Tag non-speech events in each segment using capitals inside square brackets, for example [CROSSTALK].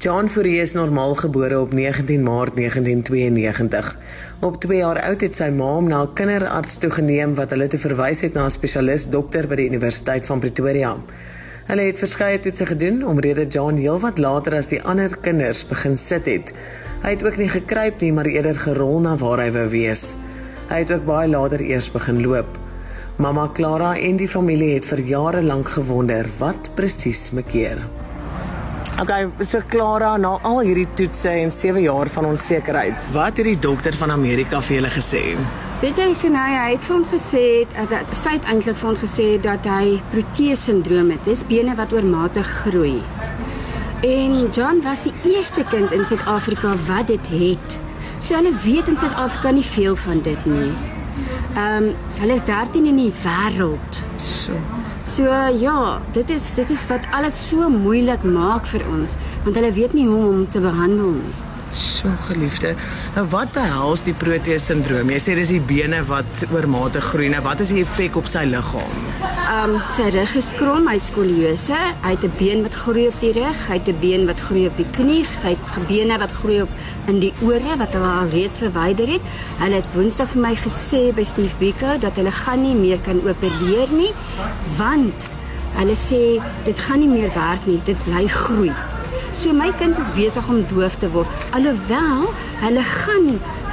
John Fourie is normaal gebore op 19 Maart 1992. Op 2 jaar oud het sy ma hom na 'n kinderarts toegeneem wat hulle te verwys het na 'n spesialis dokter by die Universiteit van Pretoria. Hulle het verskeie toetse gedoen omrede John heelwat later as die ander kinders begin sit het. Hy het ook nie gekruip nie, maar eerder gerol na waar hy wou wees. Hy het ook baie later eers begin loop. Mamma Clara en die familie het vir jare lank gewonder wat presies mekeer. Okay, so Clara, na al hierdie toetse en 7 jaar van onsekerheid, wat het die dokter van Amerika vir julle gesê? Weet jy, nou hy het vir ons gesê dat sy het eintlik vir ons gesê dat hy proteus sindroom het. Dis bene wat oormatig groei. En John was die eerste kind in Suid-Afrika wat dit het. So hulle weet in Suid-Afrika nie veel van dit nie. Ehm um, hulle is 13 in die wêreld. So So ja, dit is dit is wat alles so moeilik maak vir ons, want hulle weet nie hoe om te behandel nie. So geliefde. Nou wat behels die Proteus sindroom? Jy sê dis die bene wat oormatig groei. Nou wat is die effek op sy liggaam? Um sy rug is krom, hy het skoliose, hy het 'n been wat groei op die rug, hy het 'n been wat groei op die knie, hy het bene wat groei op in die ore wat hulle al reeds verwyder het. Hulle het Woensdag vir my gesê by Steve Biko dat hulle gaan nie meer kan opereer nie want hulle sê dit gaan nie meer werk nie, dit bly groei. So my kind is besig om doof te word alhoewel hulle gaan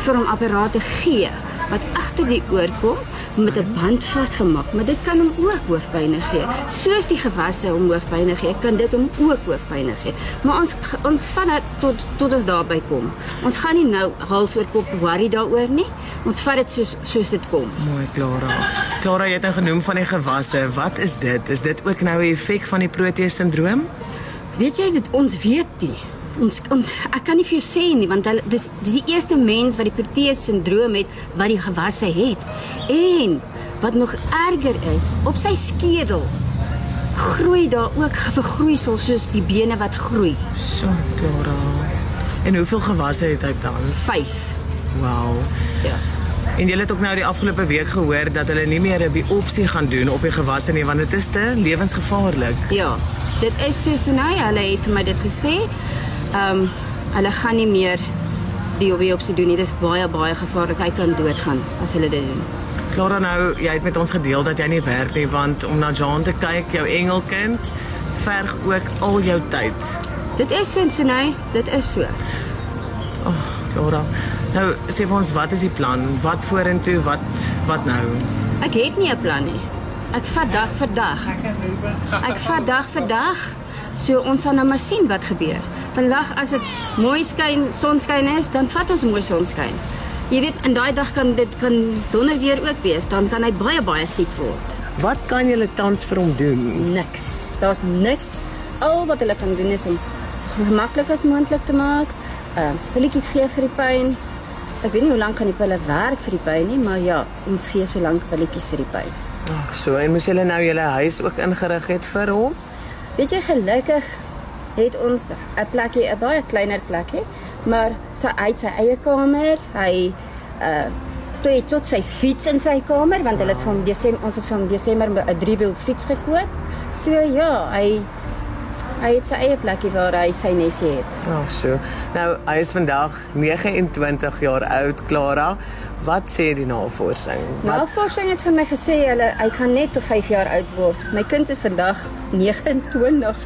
vir hom apparate gee wat agter die oor kom met 'n band vasgemaak, maar dit kan hom ook hoofpynne gee. Soos die gewasse hom hoofpynne gee, kan dit hom ook hoofpynne gee. Maar ons ons van dit tot tot ons daarby kom. Ons gaan nie nou hals oor kop worry daaroor nie. Ons vat dit soos soos dit kom. Mooi, Clara. Clara, jy het nou genoem van die gewasse. Wat is dit? Is dit ook nou 'n effek van die Proteus sindroom? Weet jy dit ons weet nie. Ons ons ek kan nie vir jou sê nie want hulle dis dis die eerste mens wat die Proteus sindroom het wat die gewasse het. En wat nog erger is, op sy skedel groei daar ook vergroeisel soos die bene wat groei. So, Clara. En hoeveel gewasse het hy dan? 5. Wow. Ja. En jy het ook nou die afgelope week gehoor dat hulle nie meer 'n biopsie gaan doen op die gewasse nie want dit is te lewensgevaarlik. Ja. Dit is so so nou, hulle het vir my dit gesê. Ehm um, hulle gaan nie meer die biopsie doen nie. Dit is baie baie gevaarlik. Hy kan doodgaan as hulle dit doen. Clara nou, jy het met ons gedeel dat jy nie werk nie want om na Jean te kyk, jou engelkind, verg ook al jou tyd. Dit is so so nou, dit is so. Ag, oh, Clara. Nou sê vir ons wat is die plan? Wat vorentoe? Wat wat nou? Ek het nie 'n plan nie. Ek vat dag vir dag. Ek vat dag vir dag. So ons sal nou maar sien wat gebeur. Vandag as dit mooi skyn, sonskyn is, dan vat ons mooi sonskyn. Jy weet, in daai dag kan dit kan donder weer ook wees, dan kan hy baie baie siek word. Wat kan julle tans vir hom doen? Niks. Daar's niks. Al wat hulle kan doen is om gemaklik as moontlik te maak. Uh, pilletjies gee vir die pyn. Ek weet nie hoe lank kan die pille werk vir die pyn nie, maar ja, ons gee so lank pilletjies vir die pyn. Ag, so en moes julle nou julle huis ook ingerig het vir hom? Weet jy gelukkig het ons 'n plekkie, 'n baie kleiner plekkie, maar sy uit sy eie kamer. Hy uh toe het tot sy fiets in sy kamer want hulle het van Desember ons het van Desember 'n driewiel fiets gekoop. So ja, hy hy het sy eie plekkie waar hy sy nesie het. Ag, so. Nou, hy is vandag 29 jaar oud, Clara. Wat sê die navorsing? Navorsing het vir my gesê hulle hy kan net tot 5 jaar oud word. My kind is vandag 29.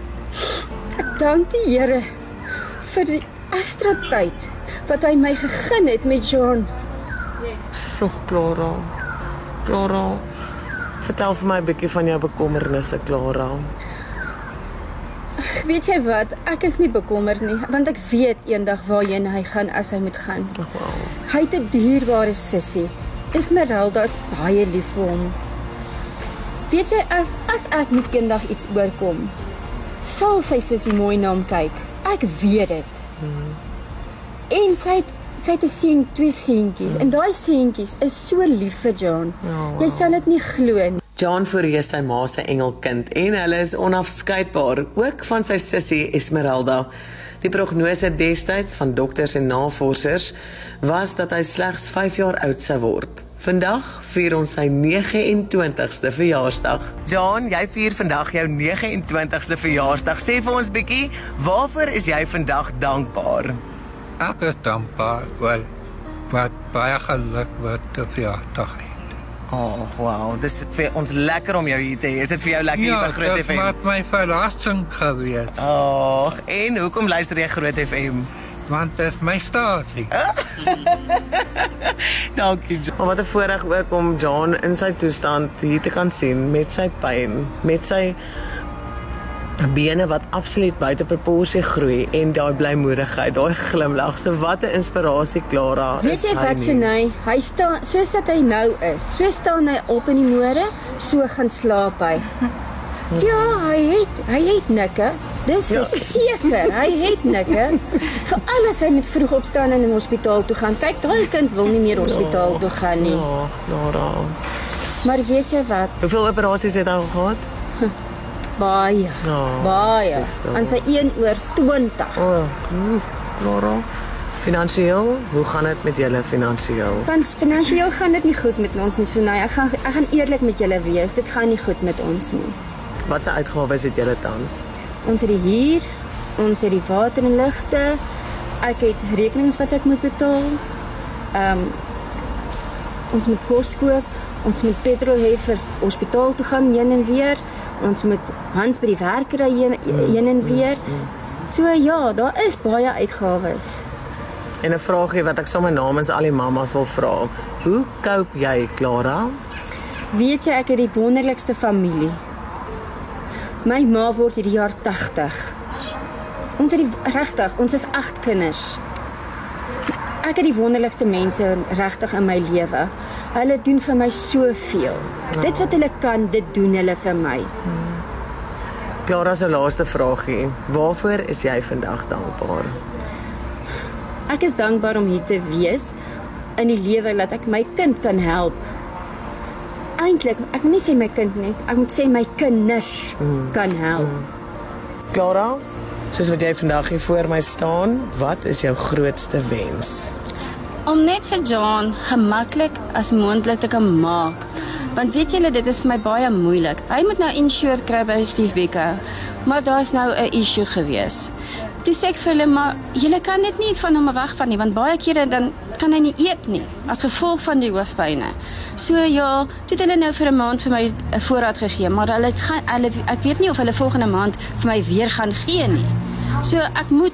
Ek dank die Here vir die ekstra tyd wat hy my gegee het met John. So Clara. Clara. Vertel vir my 'n bietjie van jou bekommernisse, Clara. Weet jy wat? Ek is nie bekommerd nie, want ek weet eendag waarheen hy gaan as hy moet gaan. Wow. Hy het 'n dierbare sussie. Esmeralda is baie lief vir hom. Weet jy as ek moet eendag iets oorkom, sal sy sussie mooi na hom kyk. Ek weet dit. Hmm. En sy het sy het 'n seun, twee seentjies, hmm. en daai seentjies is so lief vir John. Oh, wow. Jy sal dit nie glo nie. John Fourier sy ma se engelkind en hulle is onafskeidbaar ook van sy sussie Esmeralda. Die prognose destyds van dokters en navorsers was dat hy slegs 5 jaar oud sou word. Vandag vier ons sy 29ste verjaarsdag. John, jy vier vandag jou 29ste verjaarsdag. Sê vir ons bietjie, waarvoor is jy vandag dankbaar? Ek is dankbaar wel wat baie geluk wat te verjaarsdag het. Oh, wow, dis vir ons lekker om jou hier te hê. Is dit vir jou lekker ja, hier by Groot FM? Ja, dit was my verrassing geweest. Ag, oh, en hoekom luister jy Groot FM? Want dit is my stasie. [LAUGHS] Dankie. Maar wat 'n voorreg ook om John in sy toestand hier te kan sien met sy pyn, met sy bene wat absoluut buite proporsie groei en daai blymoedigheid, daai glimlag. So wat 'n inspirasie Clara. Weet jy wat sy nou? Hy staan soos dat hy nou is. So staan hy op in die môre, so gaan slaap hy. [LAUGHS] Ja, hy het hy het nikke. Dis ja. [LAUGHS] seker, hy het nikke. Veral as hy met vroeg opstaan en in die hospitaal toe gaan. Kyk, daai kind wil nie meer hospitaal toe gaan nie. Ja, Clara. Maar weet jy wat? Hoeveel operasies het hy al gehad? [LAUGHS] baie. Oh, baie. En sy 1 oor 20. O, oh, Laura. Finansieel, hoe gaan dit met julle finansieel? Van finansieel gaan dit nie goed met ons en so nou. Ek gaan ek gaan eerlik met julle wees. Dit gaan nie goed met ons nie. Wat se uitgawes het julle tans? Ons het die huur, ons het die water en ligte. Ek het rekenings wat ek moet betaal. Ehm um, ons moet kos koop, ons moet petrol hê vir hospitaal toe gaan heen en weer ons moet Hans by die werk ry heen, heen en weer. So ja, daar is baie uitgawes. En 'n vraagie wat ek sommer namens al die mammas wil vra. Hoe koop jy, Clara? Weet jy ek het die wonderlikste familie. My ma word hierdie jaar 80. Ons het die regtig, ons is 8 kinders. Ek het die wonderlikste mense regtig in my lewe. Hulle doen vir my soveel. Ja. Dit wat hulle kan, dit doen hulle vir my. Clara se laaste vragie. Waarvoor is jy vandag dankbaar? Ek is dankbaar om hier te wees in die lewe dat ek my kind kan help. Eintlik, ek wil nie sê my kind nie, ek moet sê my kinders mm. kan help. Mm. Clara, soos wat jy vandag hier voor my staan, wat is jou grootste wens? om net vir John gemaklik as moontlik te kan maak. Want weet julle dit is vir my baie moeilik. Hy moet nou insured kry by Steve Becker. Maar daar's nou 'n issue gewees. Toe sê ek vir hulle maar julle kan dit nie van hom weg van nie want baie kere dan kan hy nie eet nie as gevolg van die hoofpynne. So ja, toe het hulle nou vir 'n maand vir my 'n voorraad gegee, maar hulle gaan hulle ek weet nie of hulle volgende maand vir my weer gaan gee nie. So ek moet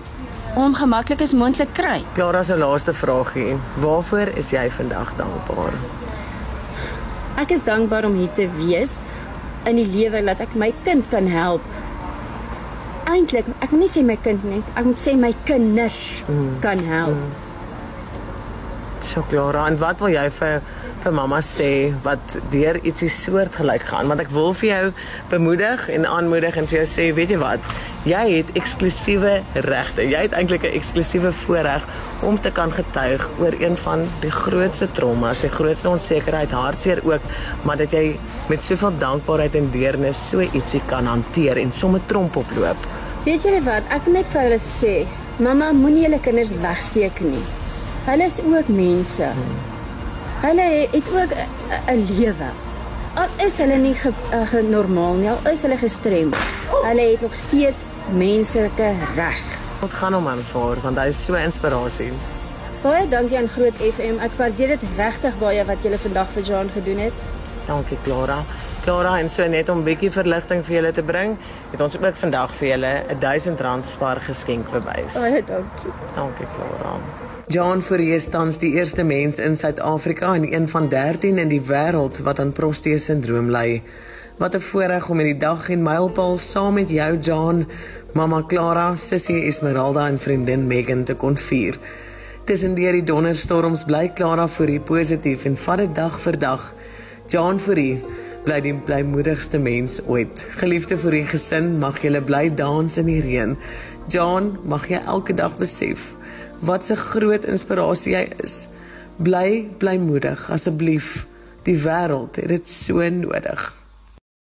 om gemaklik as moontlik kry. Clara se laaste vraagie. Waarvoor is jy vandag dankbaar? Ek is dankbaar om hier te wees in die lewe dat ek my kind kan help. Eintlik, ek wil nie sê my kind nie, ek moet sê my kinders mm. kan help. Mm. So Clara, en wat wil jy vir vir mamma sê wat deur ietsie soortgelyk gaan? Want ek wil vir jou bemoedig en aanmoedig en vir jou sê weet jy wat? Jy het eksklusiewe regte. Jy het eintlik 'n eksklusiewe voorreg om te kan getuig oor een van die grootste traumas die grootste onsekerheid hartseer ook maar dat jy met soveel dankbaarheid en deernis so ietsie kan hanteer en sommer tromp oploop. Weet jy wat? Ek wil net vir hulle sê mamma moenie julle kinders wegsteek nie hulle is ook mense hmm. Hulle het ook 'n lewe. Al is hulle nie genormaal nie, al is hulle gestrem. Hulle het nog steeds menslike reg. Wat gaan hom aanvaar want hy is so inspirasie. Baie dankie aan Groot FM. Ek waardeer dit regtig baie wat julle vandag vir Jean gedoen het. Dankie Clara. Clara en so net om 'n bietjie verligting vir julle te bring, het ons ook vandag vir julle 'n R1000 spar geskenk verwys. Baie dankie. Dankie Clara. John Fourier tans die eerste mens in Suid-Afrika en een van 13 in die wêreld wat aan prosteesindroom ly. Wat 'n voorreg om in die dag en mylpaal saam met jou John, mamma Clara, sussie Esmeralda en vriendin Megan te kon vier. Tussen deur die donderstorms bly Clara Fourier positief en vat dit dag vir dag. John Fourier bly die blymoedigste mens ooit. Geliefde vir die gesin, mag julle bly dans in die reën. John, mag jy elke dag besef wat 'n groot inspirasie jy is. Bly bly moedig asseblief. Die wêreld het dit so nodig.